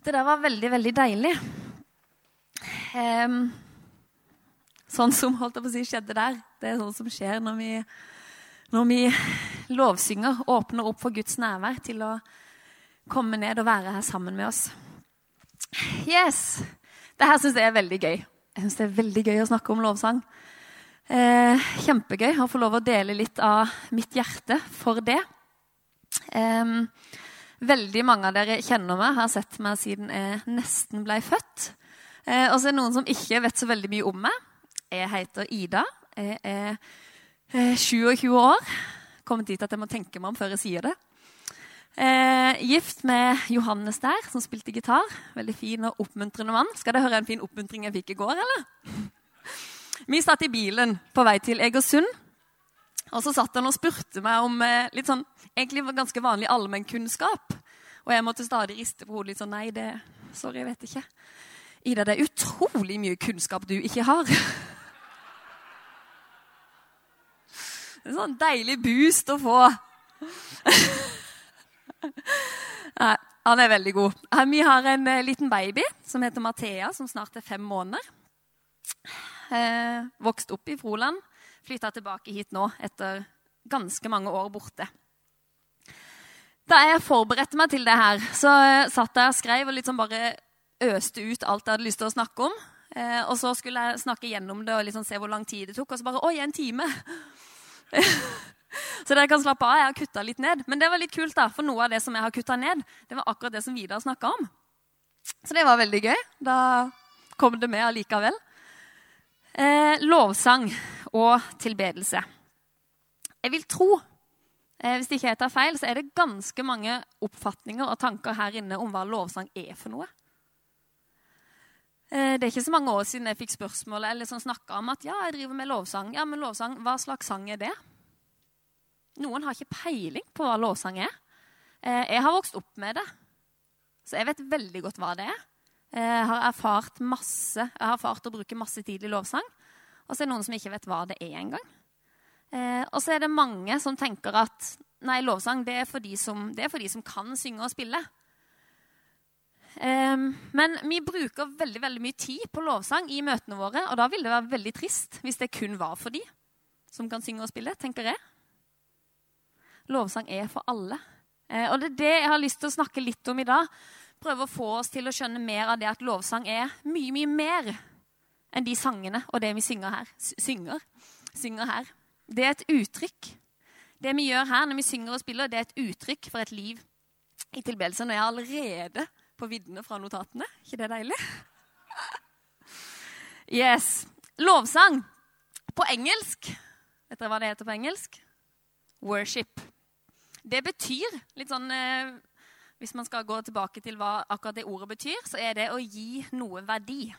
Det der var veldig, veldig deilig. Um, sånn som holdt jeg på å si, skjedde der. Det er sånn som skjer når vi, når vi lovsynger, åpner opp for Guds nærvær til å komme ned og være her sammen med oss. Yes! Det her syns jeg er veldig gøy. Jeg synes Det er veldig gøy å snakke om lovsang. Eh, kjempegøy å få lov å dele litt av mitt hjerte for det. Eh, Veldig mange av dere kjenner meg, har sett meg siden jeg nesten ble født. Eh, og så er det noen som ikke vet så veldig mye om meg. Jeg heter Ida. Jeg er eh, 27 år. Kommet dit at jeg må tenke meg om før jeg sier det. Eh, gift med Johannes der, som spilte gitar. Veldig fin og oppmuntrende mann. Skal dere høre en fin oppmuntring jeg fikk i går, eller? Vi satt i bilen på vei til Egersund. Og så satt han og spurte meg om eh, litt sånn, egentlig var ganske vanlig allmennkunnskap. Og jeg måtte stadig riste på hodet litt sånn Nei, det Sorry, jeg vet ikke. Ida, det er utrolig mye kunnskap du ikke har. En sånn deilig boost å få. Nei, han er veldig god. Vi har en eh, liten baby som heter Mathea, som snart er fem måneder. Eh, vokst opp i Froland. Flytta tilbake hit nå etter ganske mange år borte. Da jeg forberedte meg til det her, så eh, satt jeg og skrev og liksom bare øste ut alt jeg hadde lyst til å snakke om. Eh, og så skulle jeg snakke gjennom det og liksom se hvor lang tid det tok. Og så bare Oi, en time! så dere kan slappe av. Jeg har kutta litt ned. Men det var litt kult, da, for noe av det som jeg har kutta ned, det var akkurat det som Vidar snakka om. Så det var veldig gøy. Da kom det med allikevel. Eh, lovsang og tilbedelse. Jeg vil tro, hvis ikke jeg tar feil, så er det ganske mange oppfatninger og tanker her inne om hva lovsang er for noe. Eh, det er ikke så mange år siden jeg fikk spørsmål eller sånn snakka om at ja, jeg driver med lovsang. Ja, men lovsang, Hva slags sang er det? Noen har ikke peiling på hva lovsang er. Eh, jeg har vokst opp med det, så jeg vet veldig godt hva det er. Jeg har erfart masse, jeg har erfart å bruke masse tid i lovsang. Og så er det noen som ikke vet hva det er engang. Eh, og så er det mange som tenker at nei, lovsang det er for de som, for de som kan synge og spille. Eh, men vi bruker veldig veldig mye tid på lovsang i møtene våre. Og da vil det være veldig trist hvis det kun var for de som kan synge og spille, tenker jeg. Lovsang er for alle. Eh, og det er det jeg har lyst til å snakke litt om i dag prøve å få oss til å skjønne mer av det at lovsang er mye, mye mer enn de sangene og det vi synger her. Synger, synger her. Det er et uttrykk. Det vi gjør her når vi synger og spiller, det er et uttrykk for et liv i tilbedelse. jeg er allerede på viddene fra notatene. ikke det deilig? Yes. Lovsang på engelsk. Vet dere hva det heter på engelsk? Worship. Det betyr litt sånn eh, hvis man skal gå tilbake til hva akkurat det ordet betyr, så er det å gi noe verdi.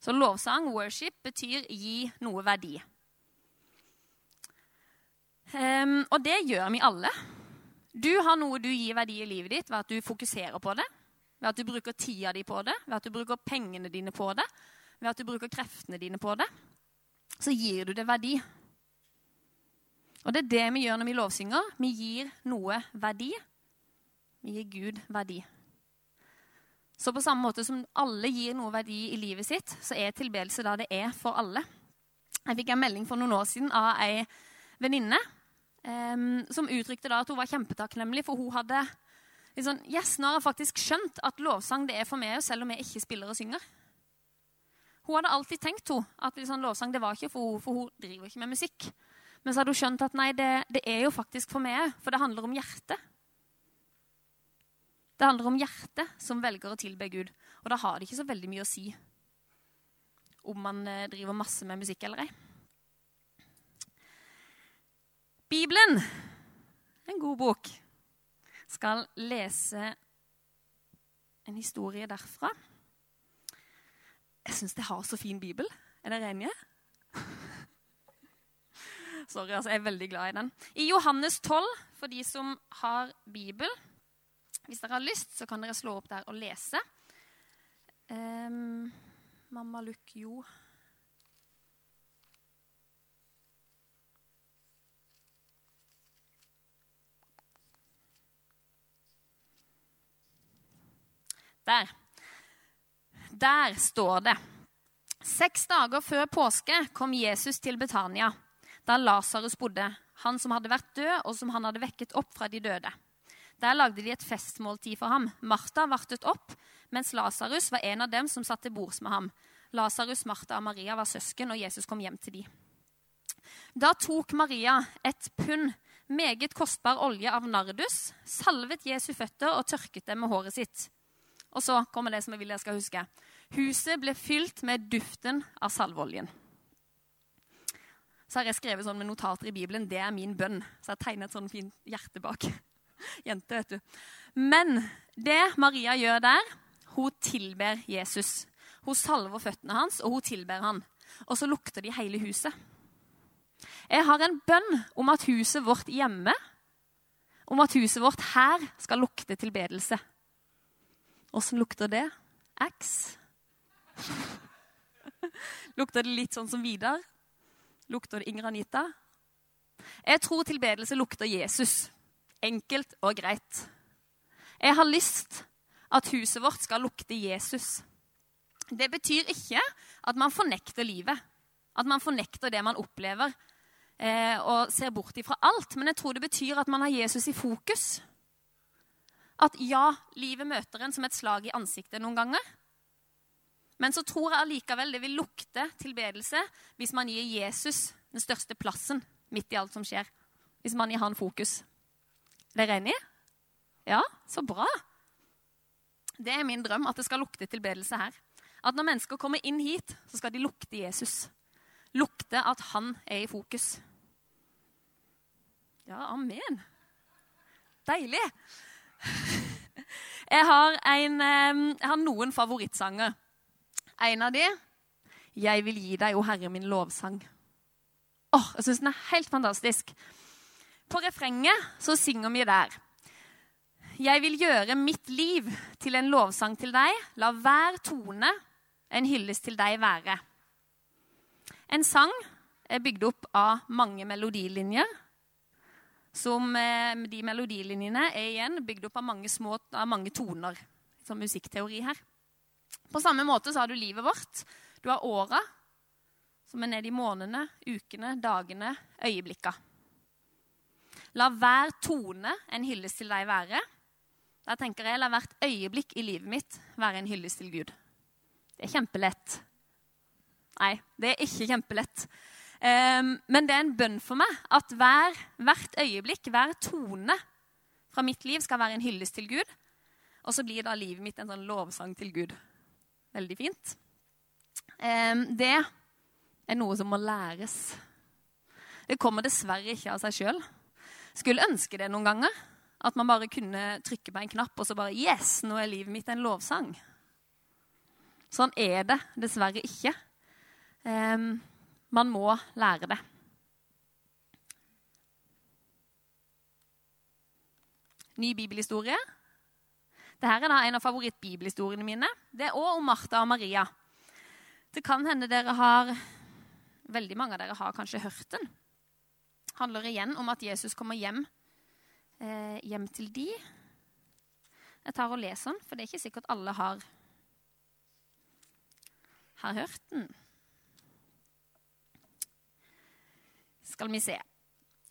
Så lovsang, worship, betyr gi noe verdi. Um, og det gjør vi alle. Du har noe du gir verdi i livet ditt ved at du fokuserer på det, ved at du bruker tida di på det, ved at du bruker pengene dine på det, ved at du bruker kreftene dine på det. Så gir du det verdi. Og det er det vi gjør når vi lovsynger. Vi gir noe verdi. Vi gir Gud verdi. Så på samme måte som alle gir noe verdi i livet sitt, så er tilbedelse da det er for alle. Jeg fikk en melding for noen år siden av ei venninne um, som uttrykte da at hun var kjempetakknemlig, for hun hadde liksom, yes, nå har jeg faktisk skjønt at lovsang det er for meg, selv om jeg ikke spiller og synger. Hun hadde alltid tenkt hun, at liksom, lovsang det var ikke for henne, for hun driver ikke med musikk. Men så hadde hun skjønt at nei, det, det er jo faktisk for meg for det handler om hjertet. Det handler om hjertet som velger å tilbe Gud. Og da har det ikke så veldig mye å si om man eh, driver masse med musikk eller ei. Bibelen, en god bok, skal lese en historie derfra. Jeg syns det har så fin bibel. Er dere enige? Sorry, altså, jeg er veldig glad i den. I Johannes 12, for de som har bibel, hvis dere har lyst, så kan dere slå opp der og lese. Um, mamma Lukk Jo. Der. Der står det Seks dager før påske kom Jesus til Betania, da Lasarus bodde, han som hadde vært død, og som han hadde vekket opp fra de døde. Der lagde de et festmåltid for ham. Martha vartet opp, mens Lasarus var en av dem som satt til bords med ham. Lasarus, Martha og Maria var søsken, og Jesus kom hjem til dem. Da tok Maria et pund meget kostbar olje av nardus, salvet Jesu føtter og tørket dem med håret sitt. Og så kommer det som jeg vil jeg skal huske. Huset ble fylt med duften av salveoljen. Så har jeg skrevet sånn med notater i Bibelen. Det er min bønn. Så jeg har tegnet et sånn fint hjerte bak. Jente, vet du. Men det Maria gjør der, hun tilber Jesus. Hun salver føttene hans, og hun tilber han. Og så lukter de hele huset. Jeg har en bønn om at huset vårt hjemme, om at huset vårt her skal lukte tilbedelse. Åssen lukter det? Ax? Lukter det litt sånn som Vidar? Lukter det Inger Anita? Jeg tror tilbedelse lukter Jesus. Enkelt og greit. Jeg har lyst at huset vårt skal lukte Jesus. Det betyr ikke at man fornekter livet, at man fornekter det man opplever eh, og ser bort ifra alt. Men jeg tror det betyr at man har Jesus i fokus. At ja, livet møter en som et slag i ansiktet noen ganger. Men så tror jeg allikevel det vil lukte tilbedelse hvis man gir Jesus den største plassen midt i alt som skjer. Hvis man gir han fokus. Er dere enige? Ja, så bra. Det er min drøm, at det skal lukte tilbedelse her. At når mennesker kommer inn hit, så skal de lukte Jesus. Lukte at han er i fokus. Ja, amen. Deilig. Jeg har, en, jeg har noen favorittsanger. En av de 'Jeg vil gi deg, o Herre, min lovsang'. Åh, Jeg syns den er helt fantastisk. På refrenget så synger vi der. Jeg vil gjøre mitt liv til en lovsang til deg. La hver tone en hyllest til deg være. En sang er bygd opp av mange melodilinjer. Som eh, de melodilinjene er igjen bygd opp av mange, små, av mange toner. Som musikkteori her. På samme måte så har du livet vårt. Du har åra, som er nede i månedene, ukene, dagene, øyeblikka. La hver tone en hyllest til deg være. Da tenker jeg, La hvert øyeblikk i livet mitt være en hyllest til Gud. Det er kjempelett. Nei, det er ikke kjempelett. Um, men det er en bønn for meg at hver, hvert øyeblikk, hver tone fra mitt liv skal være en hyllest til Gud. Og så blir da livet mitt en sånn lovsang til Gud. Veldig fint. Det er noe som må læres. Det kommer dessverre ikke av seg sjøl. Skulle ønske det noen ganger. At man bare kunne trykke på en knapp, og så bare Yes, nå er livet mitt en lovsang. Sånn er det dessverre ikke. Man må lære det. Ny bibelhistorie. Dette er en av favorittbibelhistoriene mine. Det er òg om Martha og Maria. Det kan hende dere har Veldig mange av dere har kanskje hørt den. Det handler igjen om at Jesus kommer hjem, eh, hjem til de. Jeg tar og leser den, for det er ikke sikkert alle har, har hørt den. Skal vi se.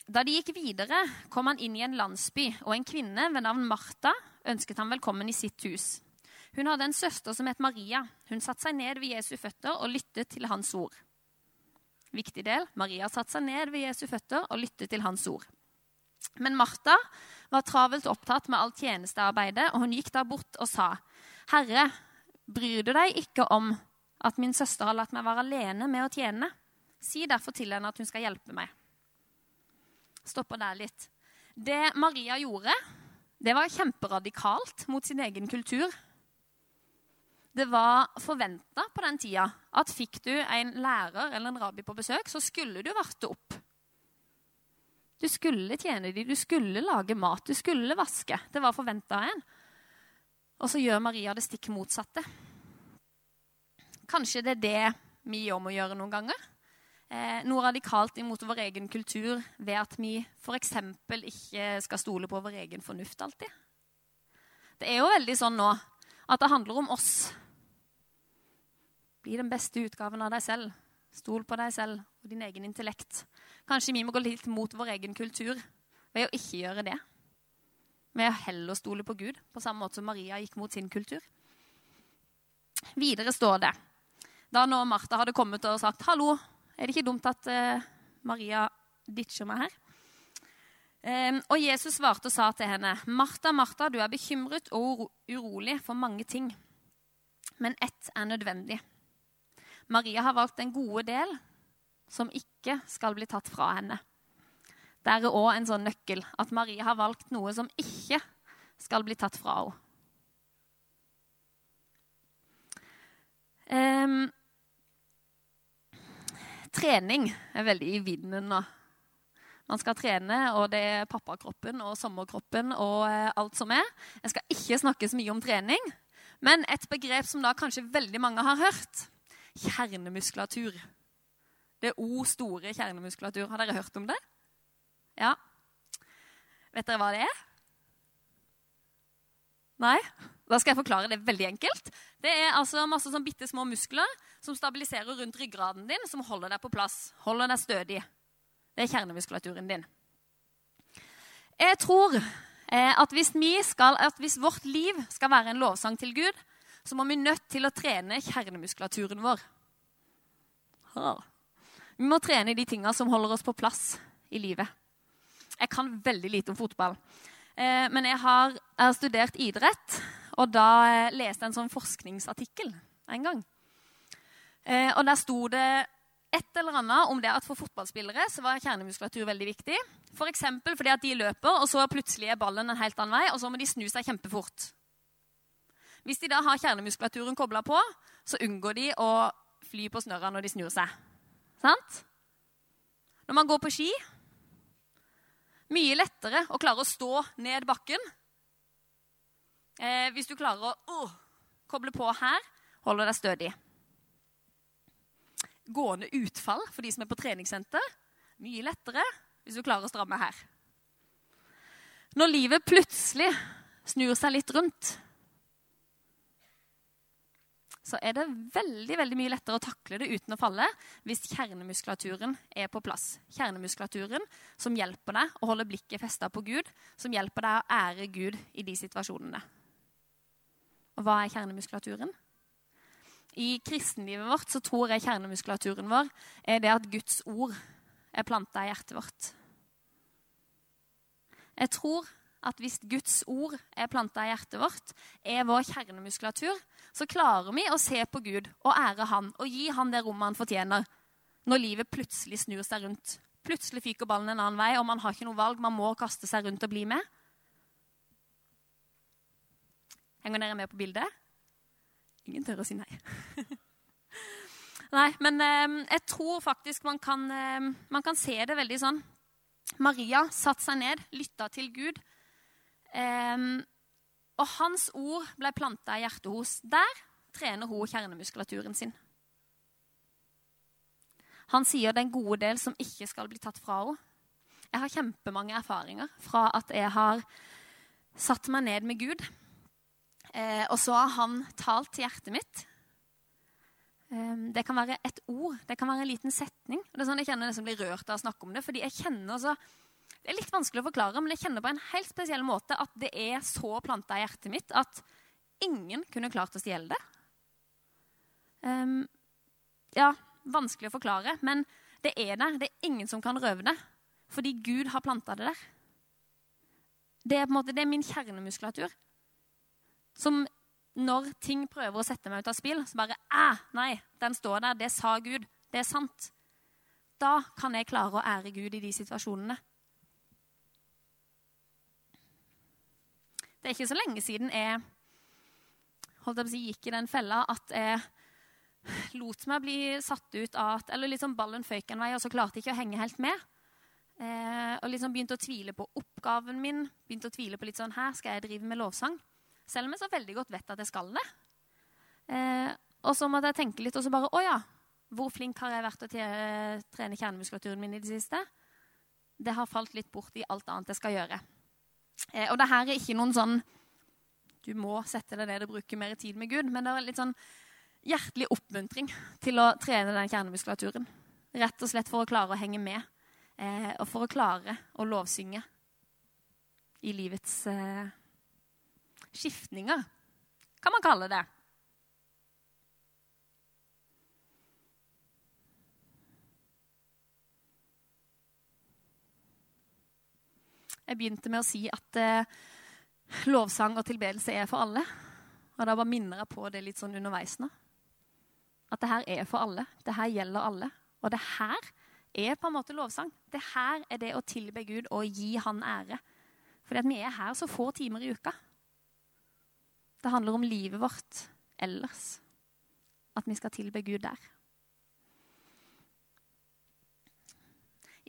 Da de gikk videre, kom han inn i en landsby, og en kvinne ved navn Martha ønsket ham velkommen i sitt hus. Hun hadde en søster som het Maria. Hun satte seg ned ved Jesu føtter og lyttet til hans ord. Viktig del. Maria satte seg ned ved Jesu føtter og lyttet til hans ord. Men Martha var travelt opptatt med alt tjenestearbeidet, og hun gikk da bort og sa, 'Herre, bryr du deg ikke om at min søster har latt meg være alene med å tjene?' 'Si derfor til henne at hun skal hjelpe meg.' Stopper der litt. Det Maria gjorde, det var kjemperadikalt mot sin egen kultur. Det var forventa på den tida at fikk du en lærer eller en rabbi på besøk, så skulle du varte opp. Du skulle tjene dem, du skulle lage mat, du skulle vaske. Det var forventa av en. Og så gjør Maria det stikk motsatte. Kanskje det er det vi òg må gjøre noen ganger eh, noe radikalt imot vår egen kultur ved at vi f.eks. ikke skal stole på vår egen fornuft alltid. Det er jo veldig sånn nå At det handler om oss. Bli den beste utgaven av deg selv. Stol på deg selv og din egen intellekt. Kanskje vi må gå litt mot vår egen kultur ved å ikke gjøre det. Ved å heller stole på Gud, på samme måte som Maria gikk mot sin kultur. Videre står det, da nå Martha hadde kommet og sagt 'Hallo, er det ikke dumt at uh, Maria ditcher meg her?' Og Jesus svarte og sa til henne, 'Martha, Martha, du er bekymret og urolig for mange ting.' Men ett er nødvendig. Maria har valgt den gode del som ikke skal bli tatt fra henne. Det er òg en sånn nøkkel at Maria har valgt noe som ikke skal bli tatt fra henne. Um, trening er veldig i vinden nå. Man skal trene, og det er pappakroppen og sommerkroppen og eh, alt som er. Jeg skal ikke snakke så mye om trening, men et begrep som da kanskje veldig mange har hørt kjernemuskulatur. Det er O store kjernemuskulatur. Har dere hørt om det? Ja. Vet dere hva det er? Nei? Da skal jeg forklare det veldig enkelt. Det er altså masse sånn bitte små muskler som stabiliserer rundt ryggraden din, som holder deg på plass, holder deg stødig. Det er kjernemuskulaturen din. Jeg tror eh, at hvis, skal, at hvis vårt liv skal være en lovsang til Gud, så må vi nødt til å trene kjernemuskulaturen vår. Vi må trene de tinga som holder oss på plass i livet. Jeg kan veldig lite om fotball. Eh, men jeg har, jeg har, studert idrett, og da eh, leste jeg en sånn forskningsartikkel en gang. Og der sto det et eller annet om det at for fotballspillere så var kjernemuskulatur veldig viktig. F.eks. For fordi at de løper, og så plutselig er ballen en helt annen vei, og så må de snu seg kjempefort. Hvis de da har kjernemuskulaturen kobla på, så unngår de å fly på snørra når de snur seg. Sant? Når man går på ski Mye lettere å klare å stå ned bakken. Eh, hvis du klarer å uh, koble på her, holder deg stødig gående utfall for de som er på treningssenter. Mye lettere hvis du klarer å stramme her. Når livet plutselig snur seg litt rundt, så er det veldig veldig mye lettere å takle det uten å falle hvis kjernemuskulaturen er på plass. Kjernemuskulaturen som hjelper deg å holde blikket festa på Gud, som hjelper deg å ære Gud i de situasjonene. Og hva er kjernemuskulaturen? I kristenlivet vårt så tror jeg kjernemuskulaturen vår er det at Guds ord er planta i hjertet vårt. Jeg tror at hvis Guds ord er planta i hjertet vårt, er vår kjernemuskulatur, så klarer vi å se på Gud og ære Han og gi Han det rommet han fortjener når livet plutselig snur seg rundt. Plutselig fyker ballen en annen vei, og man har ikke noe valg. Man må kaste seg rundt og bli med. Henger dere med på bildet? Ingen tør å si nei. nei, men eh, jeg tror faktisk man kan, eh, man kan, se det veldig sånn. Maria satte seg ned, lytta til Gud. Eh, og hans ord ble planta i hjertet hos. Der trener hun kjernemuskulaturen sin. Han sier det er en gode del som ikke skal bli tatt fra henne. Jeg har kjempemange erfaringer fra at jeg har satt meg ned med Gud Eh, og så har han talt til hjertet mitt. Eh, det kan være et ord, det kan være en liten setning. Og det er sånn Jeg kjenner det som blir rørt av å snakke om det. fordi jeg kjenner så, Det er litt vanskelig å forklare, men jeg kjenner på en helt spesiell måte at det er så planta i hjertet mitt at ingen kunne klart å stjele det. Um, ja, vanskelig å forklare, men det er der. Det er ingen som kan røve det. Fordi Gud har planta det der. Det er, på en måte, det er min kjernemuskulatur. Som når ting prøver å sette meg ut av spill, så bare Æ, nei, den står der. Det sa Gud. Det er sant. Da kan jeg klare å ære Gud i de situasjonene. Det er ikke så lenge siden jeg holdt på å si, gikk i den fella at jeg lot meg bli satt ut av Eller liksom ballen føyk en vei, og så klarte jeg ikke å henge helt med. Eh, og liksom begynte å tvile på oppgaven min. Begynte å tvile på litt sånn Her skal jeg drive med lovsang. Selv om jeg så veldig godt vet at jeg skal det. Eh, og så måtte jeg tenke litt, og så bare Å ja, hvor flink har jeg vært til å trene kjernemuskulaturen min i det siste? Det har falt litt bort i alt annet jeg skal gjøre. Eh, og det her er ikke noen sånn du må sette deg ned og bruke mer tid med Gud. Men det er litt sånn hjertelig oppmuntring til å trene den kjernemuskulaturen. Rett og slett for å klare å henge med, eh, og for å klare å lovsynge i livets eh, skiftninger, kan man kalle det. Jeg begynte med å si at eh, lovsang og tilbedelse er for alle. Og da bare minner jeg på det litt sånn underveis nå. At det her er for alle. Det her gjelder alle. Og det her er på en måte lovsang. Det her er det å tilbe Gud og gi Han ære. Fordi at vi er her så få timer i uka. Det handler om livet vårt ellers. At vi skal tilbe Gud der.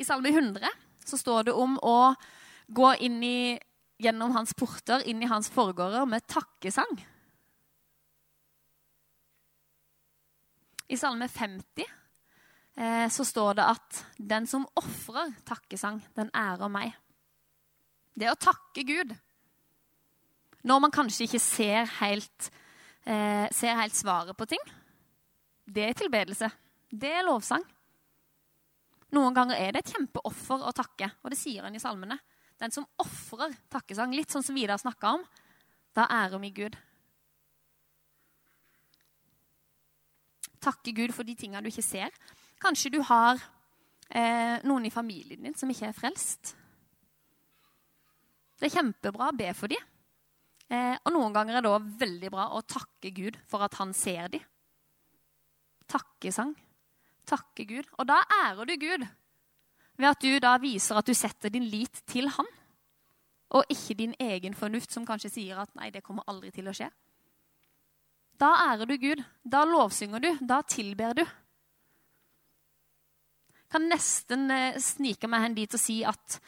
I Salme 100 så står det om å gå inn i, gjennom hans porter, inn i hans forgårder med takkesang. I Salme 50 eh, så står det at 'den som ofrer takkesang, den ærer meg'. Det å takke Gud når man kanskje ikke ser helt, eh, ser helt svaret på ting, det er tilbedelse. Det er lovsang. Noen ganger er det et kjempeoffer å takke, og det sier han i salmene. Den som ofrer takkesang, litt sånn som Vidar snakka om, da ærer vi Gud. Takke Gud for de tinga du ikke ser. Kanskje du har eh, noen i familien din som ikke er frelst. Det er kjempebra å be for dem. Eh, og noen ganger er det òg veldig bra å takke Gud for at han ser dem. Takkesang. Takke Gud. Og da ærer du Gud ved at du da viser at du setter din lit til han, og ikke din egen fornuft, som kanskje sier at 'nei, det kommer aldri til å skje'. Da ærer du Gud. Da lovsynger du. Da tilber du. Kan nesten eh, snike meg hen dit og si at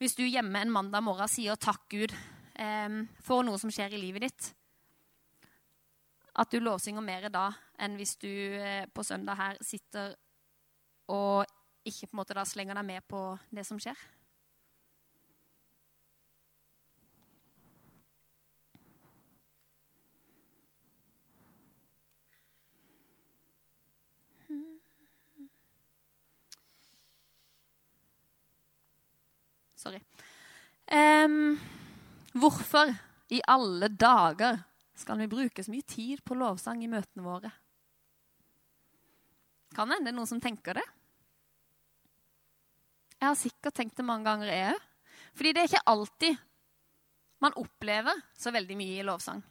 hvis du hjemme en mandag morgen sier 'takk, Gud' eh, for noe som skjer i livet ditt, at du lovsynger mer da enn hvis du eh, på søndag her sitter og ikke på en måte da slenger deg med på det som skjer. Sorry. Um, hvorfor i alle dager skal vi bruke så mye tid på lovsang i møtene våre? Kan hende noen som tenker det. Jeg har sikkert tenkt det mange ganger, jeg òg. Fordi det er ikke alltid man opplever så veldig mye i lovsang.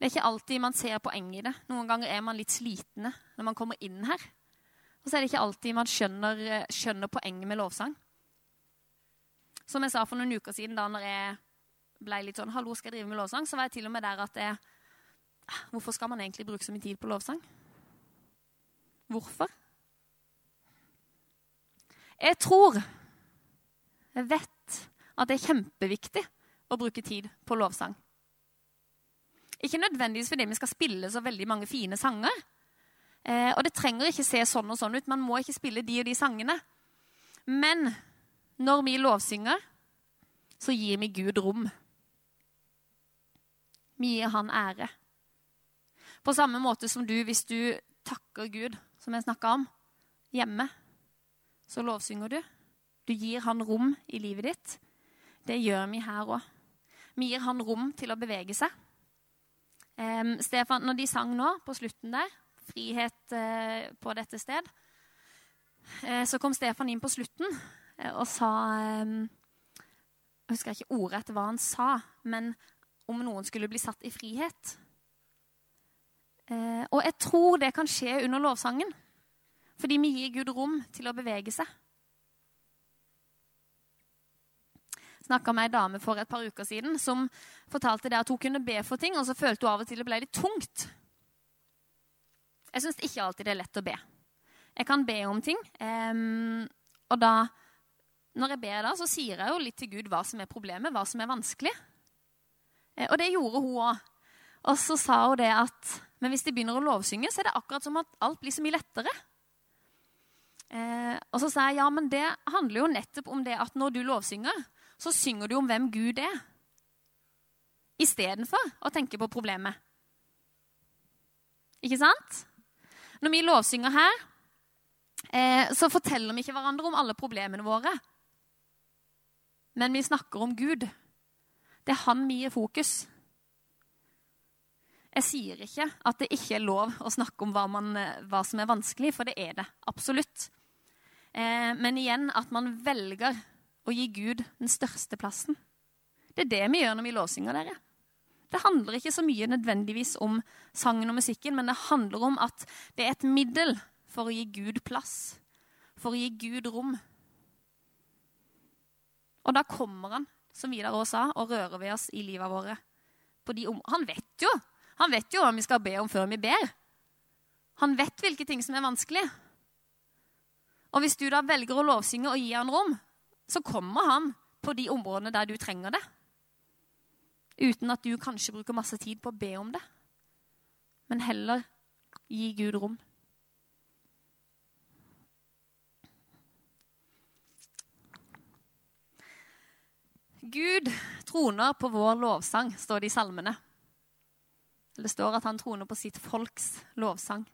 Det er ikke alltid man ser poeng i det. Noen ganger er man litt slitne når man kommer inn her. Og så er det ikke alltid man skjønner, skjønner poenget med lovsang. Som jeg sa for noen uker siden, da når jeg ble litt sånn 'Hallo, skal jeg drive med lovsang?' Så var jeg til og med der at jeg «Ah, Hvorfor skal man egentlig bruke så mye tid på lovsang? Hvorfor? Jeg tror, jeg vet, at det er kjempeviktig å bruke tid på lovsang. Ikke nødvendigvis fordi vi skal spille så veldig mange fine sanger. Eh, og det trenger ikke se sånn og sånn ut. Man må ikke spille de og de sangene. Men når vi lovsynger, så gir vi Gud rom. Vi gir Han ære. På samme måte som du, hvis du takker Gud, som jeg snakka om, hjemme, så lovsynger du. Du gir han rom i livet ditt. Det gjør vi her òg. Vi gir han rom til å bevege seg. Um, Stefan, når de sang nå, på slutten der, 'Frihet uh, på dette sted', uh, så kom Stefan inn på slutten og sa um, Jeg husker ikke ordrett hva han sa, men om noen skulle bli satt i frihet. og jeg tror det kan skje under lovsangen. Fordi vi gir Gud rom til å bevege seg. snakka med ei dame for et par uker siden som fortalte det at hun kunne be for ting, og så følte hun av og til det ble litt tungt. Jeg syns ikke alltid det er lett å be. Jeg kan be om ting, um, og da når jeg ber da, så sier jeg jo litt til Gud hva som er problemet, hva som er vanskelig. Eh, og det gjorde hun òg. Og så sa hun det at men hvis de begynner å lovsynge, så er det akkurat som at alt blir så mye lettere. Eh, og så sa jeg ja, men det handler jo nettopp om det at når du lovsynger, så synger du om hvem Gud er. istedenfor å tenke på problemet. Ikke sant? Når vi lovsynger her, eh, så forteller vi ikke hverandre om alle problemene våre. Men vi snakker om Gud. Det er han vi gir fokus. Jeg sier ikke at det ikke er lov å snakke om hva, man, hva som er vanskelig, for det er det absolutt. Eh, men igjen at man velger å gi Gud den største plassen. Det er det vi gjør når vi lovsynger dere. Det handler ikke så mye nødvendigvis om sangen og musikken, men det handler om at det er et middel for å gi Gud plass, for å gi Gud rom. Og da kommer han, som Vidar også sa, og rører ved oss i livet våre. han vet jo han vet jo hva vi skal be om før vi ber. Han vet hvilke ting som er vanskelig. Og hvis du da velger å lovsynge og gi han rom, så kommer han på de områdene der du trenger det. Uten at du kanskje bruker masse tid på å be om det. Men heller gi Gud rom. Gud troner på vår lovsang, står det i salmene. Det står at han troner på sitt folks lovsang.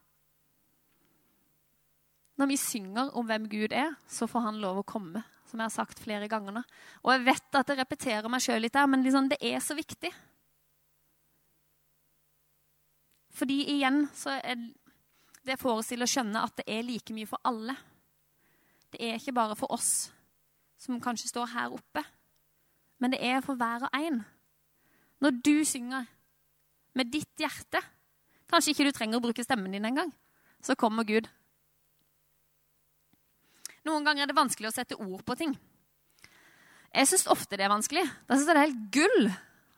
Når vi synger om hvem Gud er, så får han lov å komme. Som jeg har sagt flere ganger nå. Og jeg vet at jeg repeterer meg sjøl litt der, men liksom, det er så viktig. Fordi igjen så er det får å skjønne at det er like mye for alle. Det er ikke bare for oss som kanskje står her oppe, men det er for hver og en. Når du synger med ditt hjerte Kanskje ikke du trenger å bruke stemmen din engang. Så kommer Gud noen ganger er det vanskelig å sette ord på ting. Jeg syns ofte det er vanskelig. Da syns jeg det er helt gull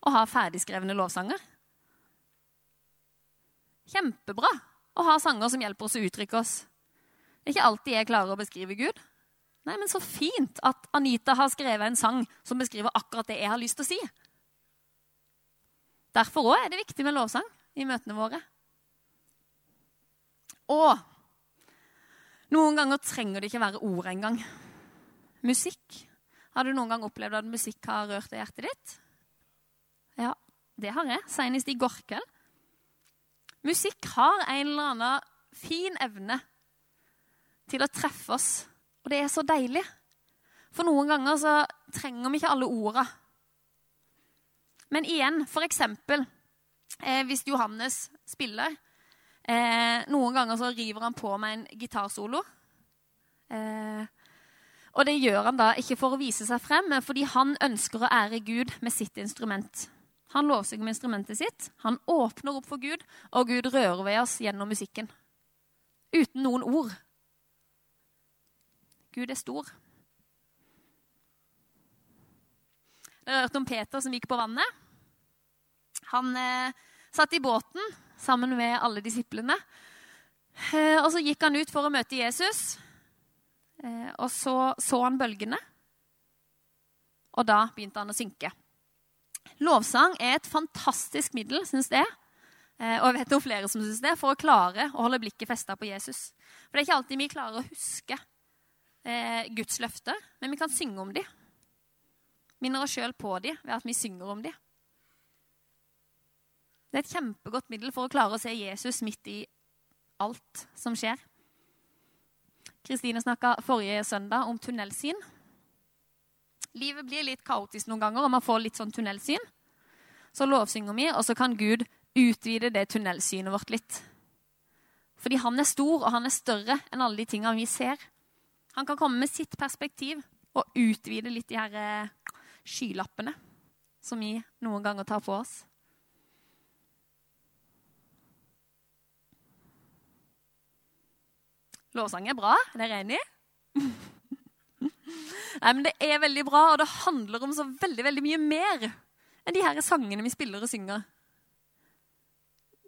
å ha ferdigskrevne lovsanger. Kjempebra å ha sanger som hjelper oss å uttrykke oss. Det er ikke alltid jeg klarer å beskrive Gud. Nei, men så fint at Anita har skrevet en sang som beskriver akkurat det jeg har lyst til å si. Derfor òg er det viktig med lovsang i møtene våre. Og noen ganger trenger det ikke være ord engang. Musikk. Har du noen gang opplevd at musikk har rørt hjertet ditt? Ja, det har jeg. Senest i går kveld. Musikk har en eller annen fin evne til å treffe oss. Og det er så deilig. For noen ganger så trenger vi ikke alle orda. Men igjen, for eksempel eh, hvis Johannes spiller Eh, noen ganger så river han på med en gitarsolo. Eh, og det gjør han da ikke for å vise seg frem, men fordi han ønsker å ære Gud med sitt instrument. Han lovsynger med instrumentet sitt, han åpner opp for Gud, og Gud rører ved oss gjennom musikken. Uten noen ord. Gud er stor. Dere har hørt om Peter som gikk på vannet. Han eh, satt i båten sammen med alle disiplene. Eh, og så gikk han ut for å møte Jesus, eh, og så så han bølgene. Og da begynte han å synke. Lovsang er et fantastisk middel, syns jeg. Eh, og jeg vet om flere som syns det, for å klare å holde blikket festa på Jesus. For det er ikke alltid vi klarer å huske Guds løfter, men vi kan synge om dem. Minner oss sjøl på dem ved at vi synger om dem. Det er et kjempegodt middel for å klare å se Jesus midt i alt som skjer. Kristine snakka forrige søndag om tunnelsyn. Livet blir litt kaotisk noen ganger, og man får litt sånn tunnelsyn. Så lovsynger vi, og så kan Gud utvide det tunnelsynet vårt litt. Fordi han er stor, og han er større enn alle de tingene vi ser. Han kan komme med sitt perspektiv og utvide litt de her eh, skylappene som vi noen ganger tar på oss. Lovsang er bra. Er dere enig? Nei, men Det er veldig bra, og det handler om så veldig veldig mye mer enn de her sangene vi spiller og synger.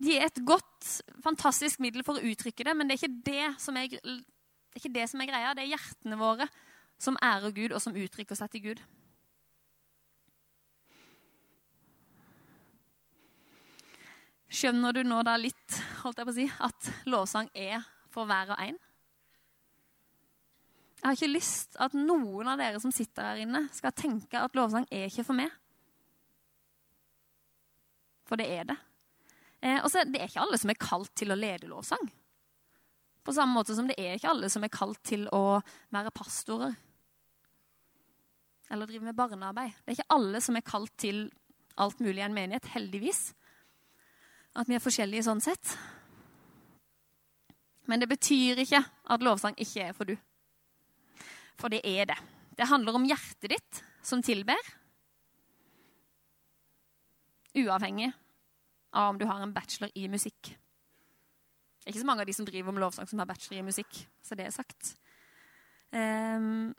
De er et godt, fantastisk middel for å uttrykke det, men det er ikke det som er, det er, ikke det som er greia. Det er hjertene våre som ærer Gud, og som uttrykker seg til Gud. Skjønner du nå da litt holdt jeg på å si, at lovsang er for hver og en? Jeg har ikke lyst at noen av dere som sitter her inne, skal tenke at lovsang er ikke for meg. For det er det. Eh, også, Det er ikke alle som er kalt til å lede lovsang. På samme måte som det er ikke alle som er kalt til å være pastorer. Eller drive med barnearbeid. Det er ikke alle som er kalt til alt mulig i en menighet, heldigvis. At vi er forskjellige sånn sett. Men det betyr ikke at lovsang ikke er for du. For det er det. Det handler om hjertet ditt som tilber. Uavhengig av om du har en bachelor i musikk. Ikke så mange av de som driver med lovsang, som har bachelor i musikk. Så det er sagt. Um,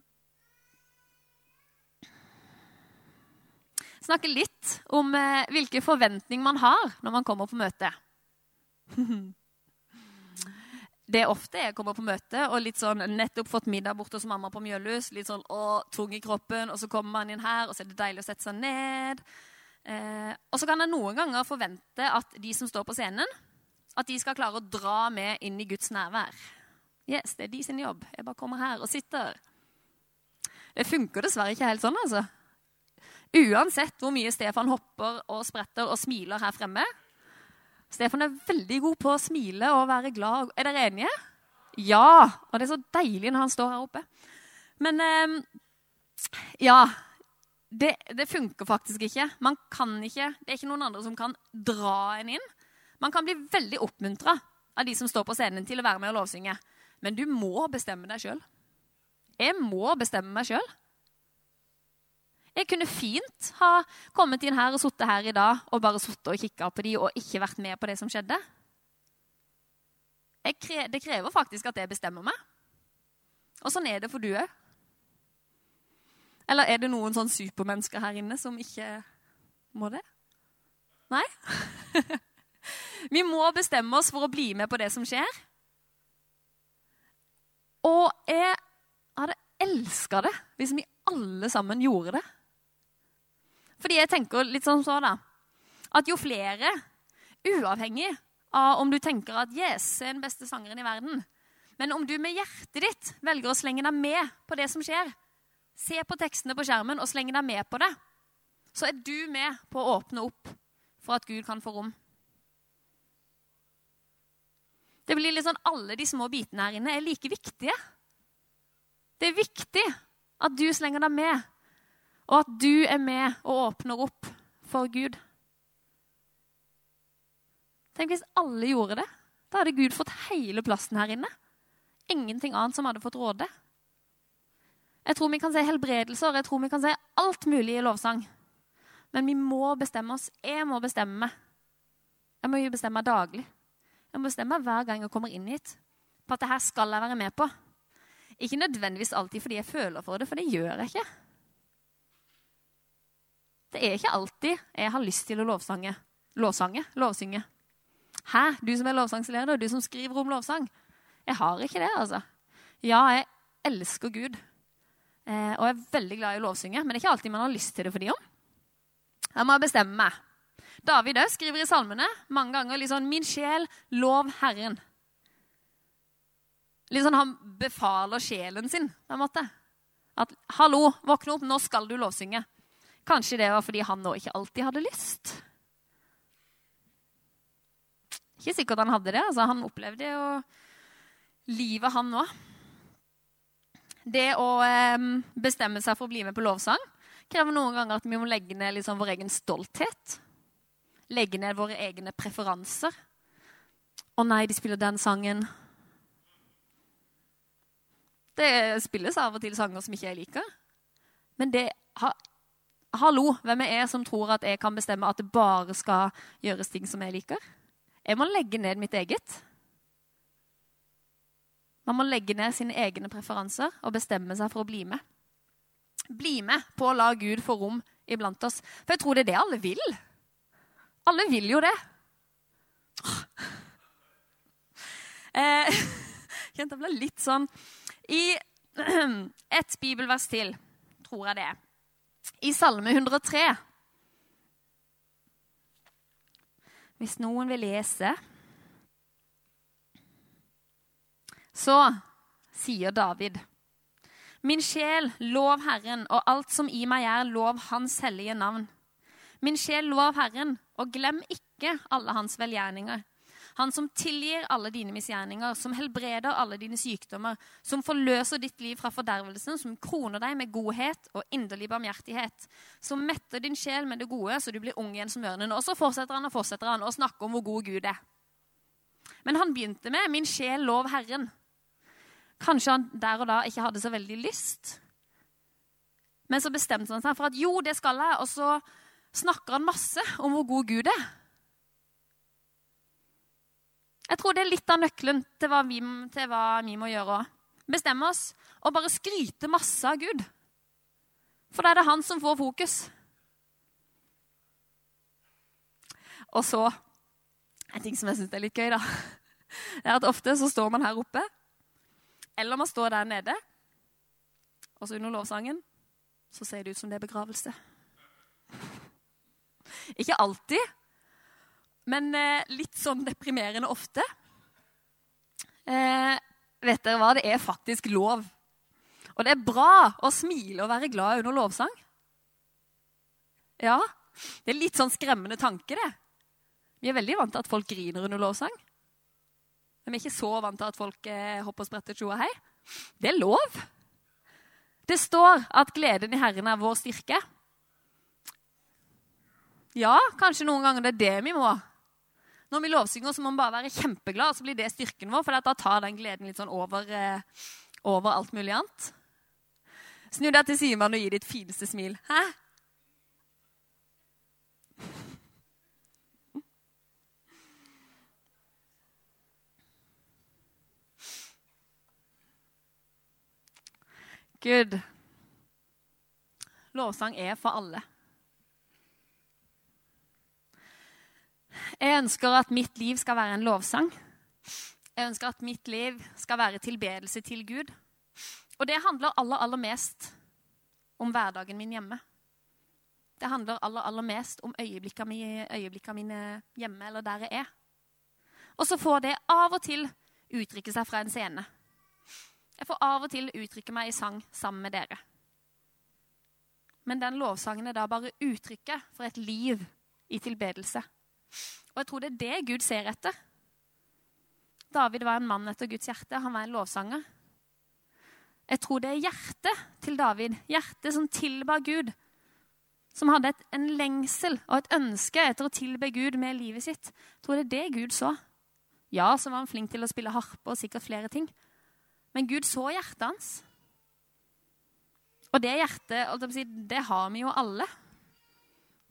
snakke litt om eh, hvilke forventninger man har når man kommer på møte. Det er ofte jeg kommer på møte og litt sånn, nettopp fått middag borte hos mamma på Mjølhus. Litt sånn å, tung i kroppen, og så kommer man inn her, og så er det deilig å sette seg ned. Eh, og så kan jeg noen ganger forvente at de som står på scenen, at de skal klare å dra med inn i Guds nærvær. Yes, det er de sin jobb. Jeg bare kommer her og sitter. Det funker dessverre ikke helt sånn, altså. Uansett hvor mye Stefan hopper og spretter og smiler her fremme, Stefan er veldig god på å smile og være glad. Er dere enige? Ja. Og det er så deilig når han står her oppe. Men eh, ja. Det, det, funker faktisk ikke. Man kan ikke. Det er ikke noen andre som kan dra en inn. Man kan bli veldig oppmuntra av de som står på scenen til å være med og lovsynge. Men du må bestemme deg sjøl. Jeg må bestemme meg sjøl. Jeg kunne fint ha kommet inn her og sittet her i dag og bare sittet og kikka på de og ikke vært med på det som skjedde. Kre det krever faktisk at jeg bestemmer meg. Og sånn er det for du òg. Eller er det noen sånn supermennesker her inne som ikke må det? Nei? vi må bestemme oss for å bli med på det som skjer. Og jeg hadde elska det hvis vi alle sammen gjorde det. Fordi jeg tenker litt sånn så, da. At jo flere, uavhengig av om du tenker at yes er den beste sangeren i verden, men om du med hjertet ditt velger å slenge deg med på det som skjer, se på tekstene på skjermen og slenge deg med på det, så er du med på å åpne opp for at Gud kan få rom. Det blir litt sånn Alle de små bitene her inne er like viktige. Det er viktig at du slenger deg med og at du er med og åpner opp for Gud. Tenk hvis alle gjorde det. Da hadde Gud fått hele plassen her inne. Ingenting annet som hadde fått råde. Jeg tror vi kan se helbredelser, jeg tror vi kan se alt mulig i lovsang. Men vi må bestemme oss. Jeg må bestemme meg. Jeg må jo bestemme meg daglig. Jeg må bestemme meg hver gang jeg kommer inn hit på at det her skal jeg være med på. Ikke nødvendigvis alltid fordi jeg føler for det, for det gjør jeg ikke. Det er ikke alltid jeg har lyst til å lovsange. Lovsange? Lovsynge. Hæ? Du som er lovsangsleder, du som skriver om lovsang. Jeg har ikke det, altså. Ja, jeg elsker Gud. Eh, og jeg er veldig glad i å lovsynge, men det er ikke alltid man har lyst til det for de om. Jeg må bestemme meg. David òg skriver i salmene mange ganger liksom 'Min sjel, lov Herren'. Sånn Han befaler sjelen sin på en måte. At 'hallo, våkne opp, nå skal du lovsynge'. Kanskje det var fordi han nå ikke alltid hadde lyst. Ikke sikkert han hadde det. altså Han opplevde jo livet, han òg. Det å eh, bestemme seg for å bli med på lovsang krever noen ganger at vi må legge ned liksom vår egen stolthet. Legge ned våre egne preferanser. Å nei, de spiller den sangen. Det spilles av og til sanger som ikke jeg liker. Men det ha, Hallo, hvem er jeg som tror at jeg kan bestemme at det bare skal gjøres ting som jeg liker? Jeg må legge ned mitt eget. Man må legge ned sine egne preferanser og bestemme seg for å bli med. Bli med på å la Gud få rom iblant oss. For jeg tror det er det alle vil. Alle vil jo det. Eh, kjente jeg ble litt sånn I et bibelvers til, tror jeg det er i Salme 103. Hvis noen vil lese Så sier David Min sjel, lov Herren, og alt som i meg er, lov Hans hellige navn. Min sjel, lov Herren, Og glem ikke alle hans velgjerninger. Han som tilgir alle dine misgjerninger, som helbreder alle dine sykdommer, som forløser ditt liv fra fordervelsen, som kroner deg med godhet og inderlig barmhjertighet, som metter din sjel med det gode, så du blir ung igjen som ørnen. Og så fortsetter han og fortsetter han å snakke om hvor god Gud er. Men han begynte med 'Min sjel, lov Herren'. Kanskje han der og da ikke hadde så veldig lyst. Men så bestemte han seg for at jo, det skal jeg. Og så snakker han masse om hvor god Gud er. Jeg tror det er litt av nøkkelen til hva vi, til hva vi må gjøre òg. Bestemme oss og bare skryte masse av Gud. For da er det han som får fokus. Og så en ting som jeg syns er litt gøy, da. Det er at ofte så står man her oppe, eller man står der nede, og så under lovsangen så ser det ut som det er begravelse. Ikke alltid, men eh, litt sånn deprimerende ofte. Eh, vet dere hva? Det er faktisk lov. Og det er bra å smile og være glad under lovsang. Ja, det er litt sånn skremmende tanke, det. Vi er veldig vant til at folk griner under lovsang. Men vi er ikke så vant til at folk eh, hopper og spretter tjo og hei. Det er lov. Det står at gleden i Herren er vår styrke. Ja, kanskje noen ganger det er det vi må. Når vi lovsynger, så må vi bare være kjempeglade, så blir det styrken vår. For da tar den gleden litt sånn over, eh, over alt mulig annet. Snu deg til Simon og gi ditt fineste smil. Hæ? Gud. Lovsang er for alle. Jeg ønsker at mitt liv skal være en lovsang. Jeg ønsker at mitt liv skal være tilbedelse til Gud. Og det handler aller, aller mest om hverdagen min hjemme. Det handler aller, aller mest om øyeblikkene mine, øyeblikkene mine hjemme eller der jeg er. Og så får det av og til uttrykke seg fra en scene. Jeg får av og til uttrykke meg i sang sammen med dere. Men den lovsangen er da bare uttrykket for et liv i tilbedelse. Og jeg tror det er det Gud ser etter. David var en mann etter Guds hjerte. Han var en lovsanger. Jeg tror det er hjertet til David, hjertet som tilba Gud, som hadde et, en lengsel og et ønske etter å tilbe Gud med livet sitt. Jeg tror det er det Gud så. Ja, så var han flink til å spille harpe og sikkert flere ting. Men Gud så hjertet hans. Og det hjertet, det har vi jo alle.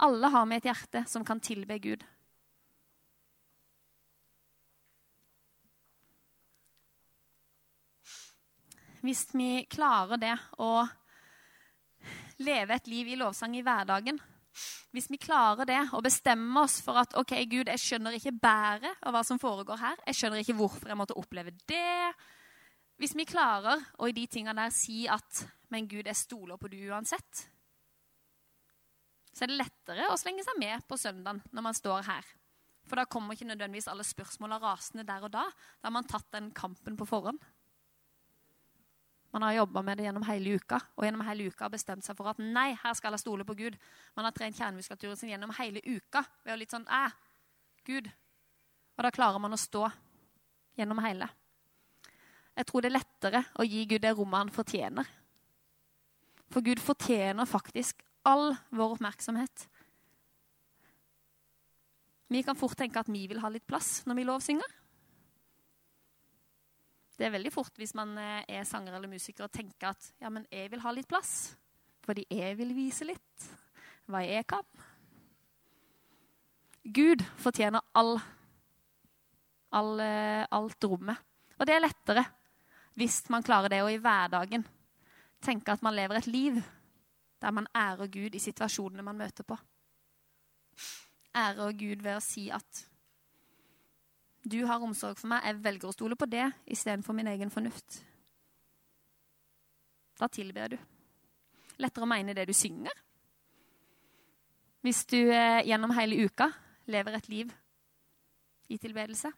Alle har vi et hjerte som kan tilbe Gud. Hvis vi klarer det å leve et liv i lovsang i hverdagen, hvis vi klarer det å bestemme oss for at ok, Gud, jeg skjønner ikke bæret av hva som foregår her, jeg skjønner ikke hvorfor jeg måtte oppleve det, hvis vi klarer å i de tingene der si at 'men Gud, jeg stoler på du uansett', så er det lettere å slenge seg med på søndagen når man står her. For da kommer ikke nødvendigvis alle spørsmåla rasende der og da. Da har man tatt den kampen på forhånd. Man har jobba med det gjennom hele uka og gjennom hele uka har bestemt seg for at nei, her skal jeg stole på Gud. Man har trent kjernemuskulaturen sin gjennom hele uka ved å litt sånn æ, Gud. Og da klarer man å stå gjennom hele. Jeg tror det er lettere å gi Gud det rommet han fortjener. For Gud fortjener faktisk all vår oppmerksomhet. Vi kan fort tenke at vi vil ha litt plass når vi lovsynger. Det er veldig fort hvis man eh, er sanger eller musiker og tenker at ja, men jeg vil ha litt plass. Fordi jeg vil vise litt hva jeg kan. Gud fortjener all, all, eh, alt rommet. Og det er lettere hvis man klarer det, og i hverdagen tenke at man lever et liv der man ærer Gud i situasjonene man møter på. Ærer Gud ved å si at du har omsorg for meg, jeg velger å stole på det istedenfor min egen fornuft. Da tilber du. Lettere å mene det du synger. Hvis du eh, gjennom hele uka lever et liv i tilbedelse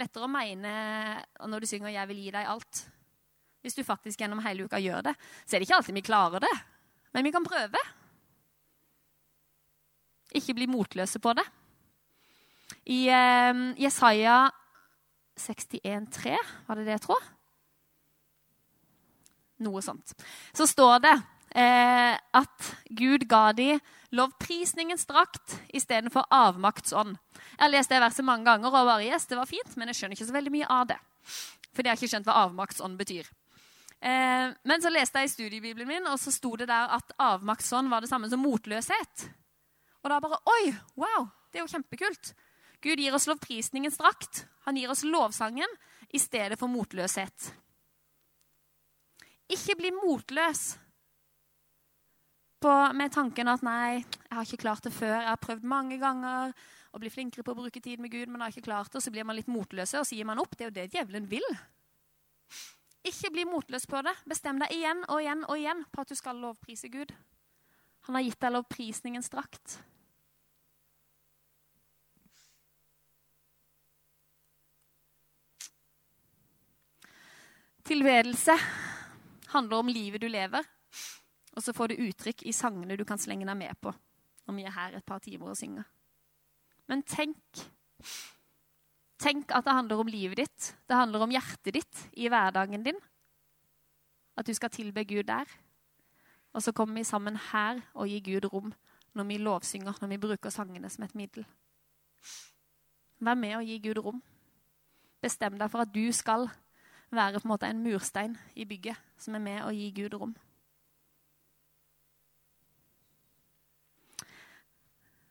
lettere å mene når du synger 'Jeg vil gi deg alt'. Hvis du faktisk gjennom hele uka gjør det, så er det ikke alltid vi klarer det. Men vi kan prøve. Ikke bli motløse på det. I eh, Jesaja 61,3, var det det jeg tror? Noe sånt. Så står det eh, at Gud ga de lovprisningens drakt istedenfor avmaktsånd. Jeg har lest det verset mange ganger og bare yes, det var fint, men jeg skjønner ikke så veldig mye av det. Fordi jeg har ikke skjønt hva avmaktsånd betyr. Eh, men så leste jeg i studiebibelen min, og så sto det der at avmaktsånd var det samme som motløshet. Og da bare Oi! Wow! Det er jo kjempekult. Gud gir oss lovprisningens drakt. Han gir oss lovsangen i stedet for motløshet. Ikke bli motløs med tanken at nei, jeg har ikke klart det før. Jeg har prøvd mange ganger å bli flinkere på å bruke tid med Gud, men jeg har ikke klart det. Og så blir man litt motløse, og så gir man opp. Det er jo det djevelen vil. Ikke bli motløs på det. Bestem deg igjen og igjen og igjen på at du skal lovprise Gud. Han har gitt deg lovprisningens drakt. Tilbedelse handler om livet du lever, og så får du uttrykk i sangene du kan slenge deg med på når vi er her et par timer og synger. Men tenk Tenk at det handler om livet ditt. Det handler om hjertet ditt i hverdagen din. At du skal tilbe Gud der. Og så kommer vi sammen her og gir Gud rom når vi lovsynger, når vi bruker sangene som et middel. Vær med og gi Gud rom. Bestem deg for at du skal være på en måte en murstein i bygget som er med og gi Gud rom.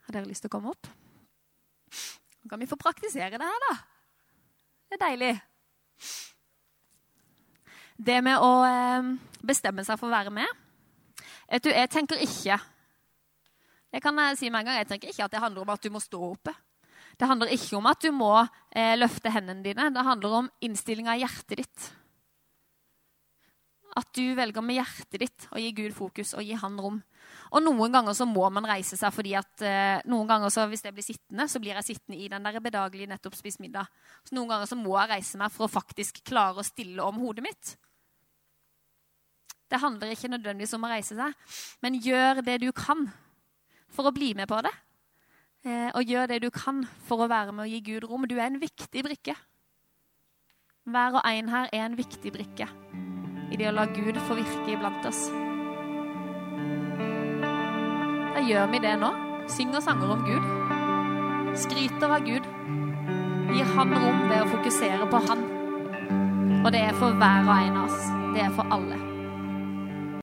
Har dere lyst til å komme opp? Nå kan vi få praktisere det her, da. Det er deilig. Det med å eh, bestemme seg for å være med Vet du, Jeg tenker ikke Jeg kan eh, si med en gang, jeg tenker ikke at det handler om at du må stå oppe. Det handler ikke om at du må eh, løfte hendene dine. Det handler om innstillinga i hjertet ditt. At du velger med hjertet ditt å gi Gud fokus og gi Han rom. Og noen ganger så må man reise seg fordi at eh, noen ganger så hvis jeg blir sittende, så blir jeg sittende i den der bedagelige nettopp spist middag. Så noen ganger så må jeg reise meg for å faktisk klare å stille om hodet mitt. Det handler ikke nødvendigvis om å reise seg, men gjør det du kan for å bli med på det. Eh, og gjør det du kan for å være med og gi Gud rom. Du er en viktig brikke. Hver og en her er en viktig brikke i det å la Gud få virke iblant oss. Da gjør vi det nå. Synger sanger om Gud. Skryter av Gud. Gir Han rom ved å fokusere på Han. Og det er for hver og en av oss. Det er for alle.